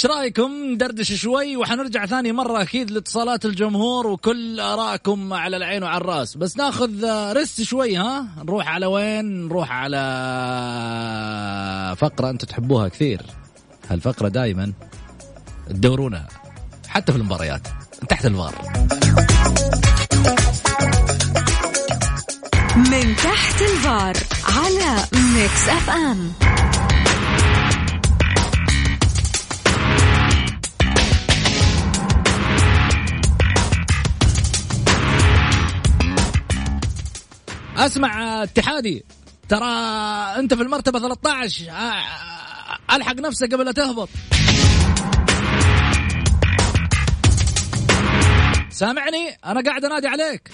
إيش رأيكم؟ ندردش شوي وحنرجع ثاني مرة أكيد لاتصالات الجمهور وكل ارائكم على العين وعلى الرأس. بس ناخذ rest شوي ها؟ نروح على وين؟ نروح على فقرة أنتم تحبوها كثير. هالفقرة دائما تدورونها حتى في المباريات تحت الفار. من تحت الفار على ميكس أف أم. اسمع اتحادي. ترى انت في المرتبة 13 آه، آه، الحق نفسك قبل لا تهبط. سامعني؟ أنا قاعد أنادي عليك.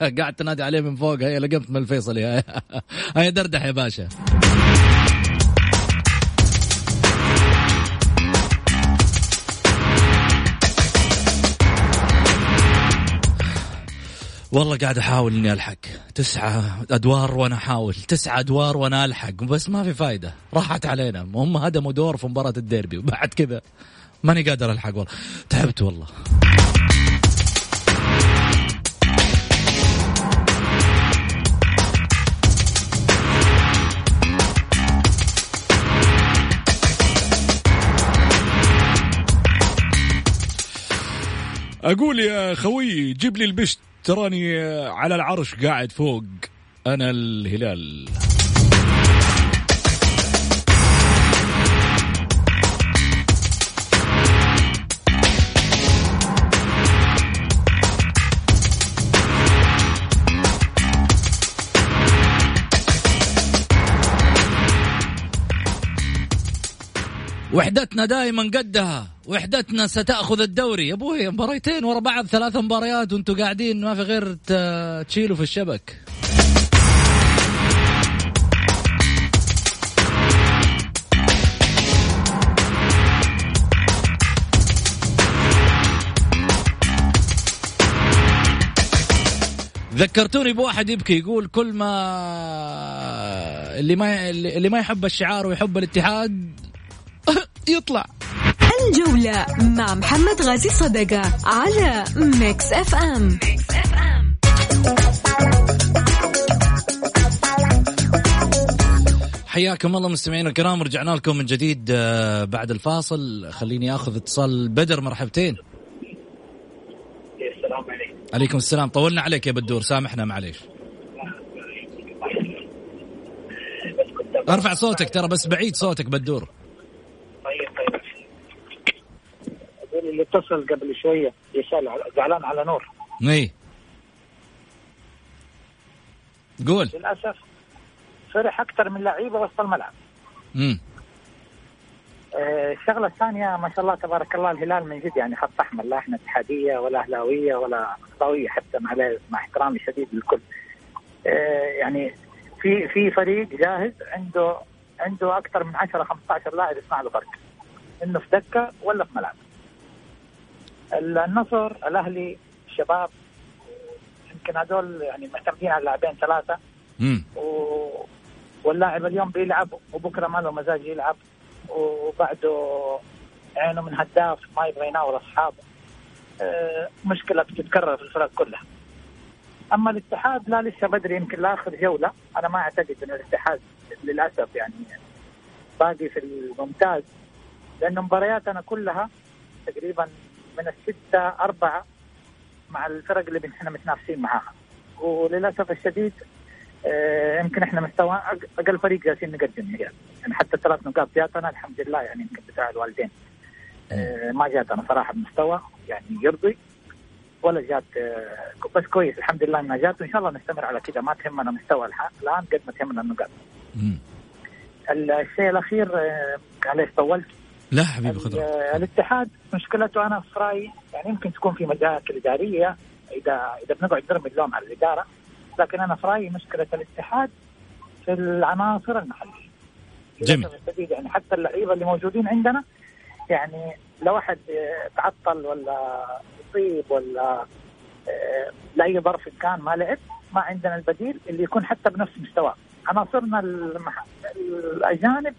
قاعد تنادي عليه من فوق هي لقمت من الفيصلي هي دردح يا باشا. والله قاعد أحاول إني ألحق. تسعة أدوار وأنا أحاول. تسعة أدوار وأنا ألحق. بس ما في فايدة. راحت علينا. هم هدموا دور في مباراة الديربي. وبعد كذا ماني قادر ألحق والله. تعبت والله. أقول يا خوي جيب لي البشت. تراني على العرش قاعد فوق أنا الهلال. وحدتنا دائما قدها. وحدتنا ستأخذ الدوري. يا أبوي مباريتين ورا بعض ثلاث مباريات وأنتم قاعدين ما في غير تشيلوا في الشبك. ذكرتوني بواحد يبكي يقول كل ما اللي ما اللي ما يحب الشعار ويحب الاتحاد يطلع. الجولة مع محمد غازي صدقة على ميكس اف ام حياكم الله مستمعينا الكرام رجعنا لكم من جديد آه، بعد الفاصل. خليني آخذ اتصال بدر مرحبتين. السلام عليكم عليكم السلام. طولنا عليك يا بدور سامحنا معليش. أرفع صوتك ترى بس بعيد صوتك بدور طيب طيب هذول اللي اتصل قبل شوية يسأل زعلان على نور إي قول للأسف فرح أكثر من لعيبة وسط الملعب امم الشغلة الثانية ما شاء الله تبارك الله الهلال من جد يعني خط أحمر لا إحنا اتحادية ولا أهلاوية ولا اخضاويه حتى مع مع احترامي الشديد للكل. آه، يعني في في فريق جاهز عنده عنده أكثر من 10 15 لاعب يصنع له فرق. إنه في دكة ولا في ملعب. النصر الأهلي الشباب يمكن هذول يعني معتمدين على لاعبين ثلاثة. امم و... واللاعب اليوم بيلعب وبكرة ما له مزاج يلعب. وبعده عينه من هداف ما يبغى يناول أصحابه. آه، مشكلة بتتكرر في الفرق كلها. أما الاتحاد لا لسه بدري. يمكن لآخر جولة. أنا ما أعتقد ان الاتحاد للأسف يعني باقي في الممتاز. لأن مبارياتنا كلها تقريبا من الستة أربعة مع الفرق اللي إحنا متنافسين معاها. وللأسف الشديد آه، يمكن إحنا مستوى أقل فريق جالسين نقدم يعني. يعني حتى الثلاث نقاط جاتنا الحمد لله يعني يمكن بتاع الوالدين آه، ما جاتنا صراحة بمستوى يعني يرضي. ولا جات آه، بس كويس الحمد لله إنها جات. وإن شاء الله نستمر على كذا ما تهمنا مستوى الآن قد ما تهمنا النقاط. الشيء الأخير معليش طولت. لا حبيبي خذ الاتحاد مشكلته أنا في رأيي يعني يمكن تكون في مشاكل اداريه اذا إذا بنقعد نرمي اللوم على الإدارة لكن أنا في رأيي مشكلة الاتحاد في العناصر المحلية. جميل. يعني حتى اللعيبة اللي موجودين عندنا يعني لو واحد تعطل ولا يصيب ولا آه، لأي ظرف كان ما لعب ما عندنا البديل اللي يكون حتى بنفس مستواه عناصرنا المح... الأجانب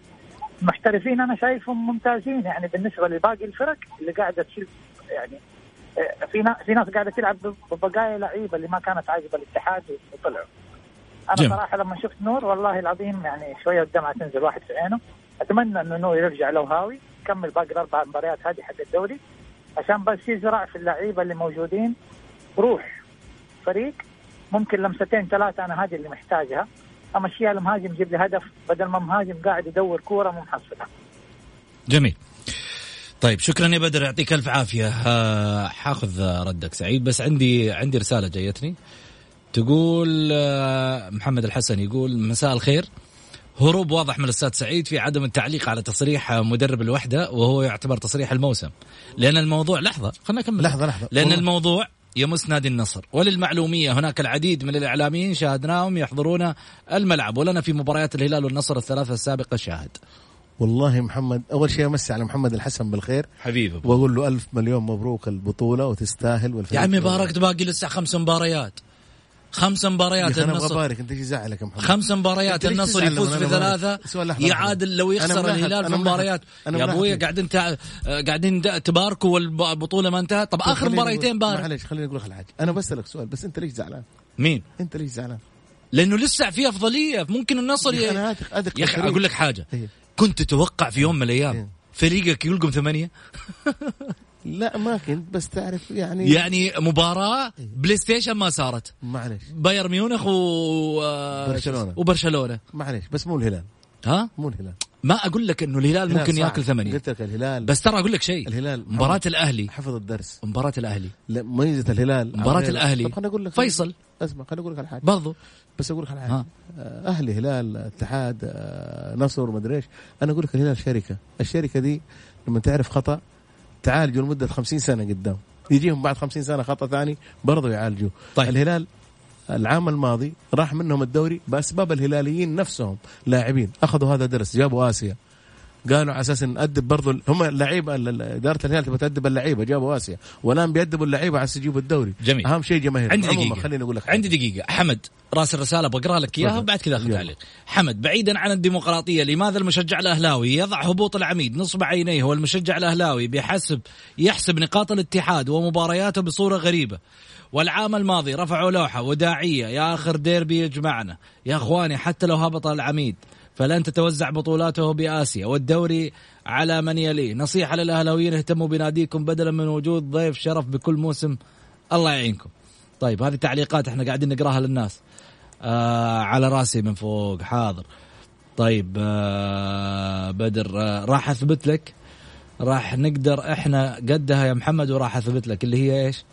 محترفين أنا شايفهم ممتازين. يعني بالنسبة لباقي الفرق اللي قاعدة تشيل يعني آه، في ناس في ناس قاعدة تلعب ببقايا لعيبة اللي ما كانت عاجبة الاتحاد وطلعوا. أنا جميل. صراحة لما شفت نور والله العظيم يعني شوية قدامها تنزل واحد في عينه. أتمنى إنه نور يرجع لو هاوي يكمل باقي الأربع مباريات هذه حق الدوري. عشان بس يزرع في اللعيبة اللي موجودين. روح فريق ممكن لمستين ثلاثة أنا هذه اللي محتاجها. امشيها المهاجم يجيب لي هدف بدل ما مهاجم قاعد يدور كورة مو محصلها جميل. طيب شكرا يا بدر يعطيك ألف عافية. آه، حاخذ ردك سعيد بس عندي عندي رسالة جايتني. تقول آه، محمد الحسن يقول مساء الخير. هروب واضح من الأستاذ سعيد في عدم التعليق على تصريح مدرب الوحدة وهو يعتبر تصريح الموسم. لأن الموضوع لحظة خلينا نكمل. لحظة لحظة. لأن والله. الموضوع يمس نادي النصر. وللمعلومية هناك العديد من الإعلاميين شاهدناهم يحضرون الملعب ولنا في مباريات الهلال والنصر الثلاثة السابقة شاهد. والله محمد أول شيء أمسي على محمد الحسن بالخير. حبيبي. وأقول له ألف مليون مبروك البطولة وتستاهل والفريق يا عمي باركت باقي لسه خمس مباريات. خمس مباريات يا أخي أنا النصر أبارك أنت يا محمد خمس مباريات النصر يفوز في لحظة. يعادل لو يخسر الهلال في مباريات يا ملاحظ. قاعدين تع... قاعدين تباركوا والبطولة ما انتهت طب آخر مباريتين بارك معلش خليني أقول لك حاجة أنا بسألك سؤال بس أنت ليش زعلان؟ مين؟ أنت ليش زعلان؟ لأنه لسه في أفضلية ممكن النصر يا ي... أخي. أقول لك حاجة إيه. كنت تتوقع في يوم من الأيام إيه. فريقك يلقم ثمانية لا ما كنت بس تعرف يعني يعني مباراة بلاي ستيشن ما صارت. معلش بايرن ميونخ و آه، برشلونة. وبرشلونة. معلش بس مو الهلال. ها؟ مو الهلال. ما أقول لك إنه الهلال ممكن. ياكل ثمانية قلت لك الهلال. بس ترى أقول لك شيء. الهلال مباراة. الأهلي. حفظ الدرس. مباراة الأهلي. لا ميزة الهلال مباراة الأهلي. طب خليني أقول لك فيصل. اسمع خليني أقول لك على حاجة. برضو. بس أقول لك على آه، أهلي هلال اتحاد آه، نصر مدري إيش. أنا أقول لك الهلال شركة. الشركة دي لما تعرف خطأ تعالجوا لمدة 50 سنة قدام. يجيهم بعد 50 سنة خطأ ثاني برضو يعالجوا. طيب. الهلال العام الماضي راح منهم الدوري بأسباب الهلاليين نفسهم لاعبين. أخذوا هذا درس جابوا آسيا. قالوا على أساس نأدب برضو هم اللعيبة ال- ال- إدارة الهلال تبغى تأدب اللعيبة جابوا آسيا. والآن بيأدبوا اللعيبة على يجيبوا الدوري. جميل. أهم شيء جماهير. عندي دقيقة. خليني أقول لك عندي دقيقة. حمد راس الرسالة بقرأ لك إياها. وبعد كذا أخذ. تعليق. حمد بعيدا عن الديمقراطية لماذا المشجع الأهلاوي يضع هبوط العميد نصب عينيه والمشجع الأهلاوي بيحسب يحسب نقاط الاتحاد ومبارياته بصورة غريبة؟ والعام الماضي رفعوا لوحة وداعية. يا آخر ديربي يجمعنا يا أخواني حتى لو هبط العميد. فلن تتوزع بطولاته بآسيا. والدوري على من يليه. نصيحة للأهلاويين اهتموا بناديكم بدلا من وجود ضيف شرف بكل موسم. الله يعينكم. طيب هذه تعليقات إحنا قاعدين نقراها للناس. آه على رأسي من فوق حاضر. طيب آه بدر آه راح أثبت لك. راح نقدر إحنا قدها يا محمد وراح أثبت لك اللي هي إيش؟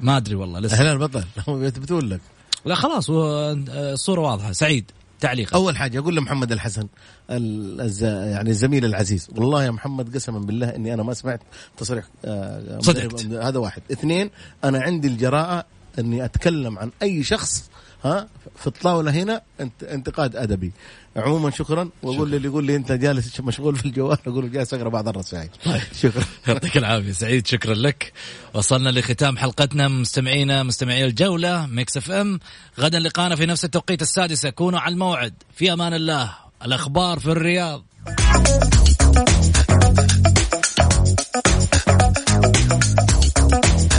ما أدري والله لسه. هلال بطل هم يثبتون لك. لا خلاص الصورة واضحة. سعيد. تعليق أول حاجة أقول لمحمد الحسن الز... يعني الزميل العزيز والله يا محمد قسما بالله إني أنا ما سمعت تصريح آه، صدقت. هذا واحد اثنين أنا عندي الجراءة إني أتكلم عن أي شخص ها؟ في الطاولة هنا انت انتقاد أدبي. عموما شكرا. واقول للي يقول لي أنت جالس مشغول في الجوال أقول جالس أقرأ بعض الرسائل. طيب. شكرا. يعطيك العافية. سعيد شكرا لك. وصلنا لختام حلقتنا. مستمعينا مستمعي الجولة ميكس اف ام. غدا لقانا في نفس التوقيت السادسه كونوا على الموعد. في أمان الله. الأخبار في الرياض.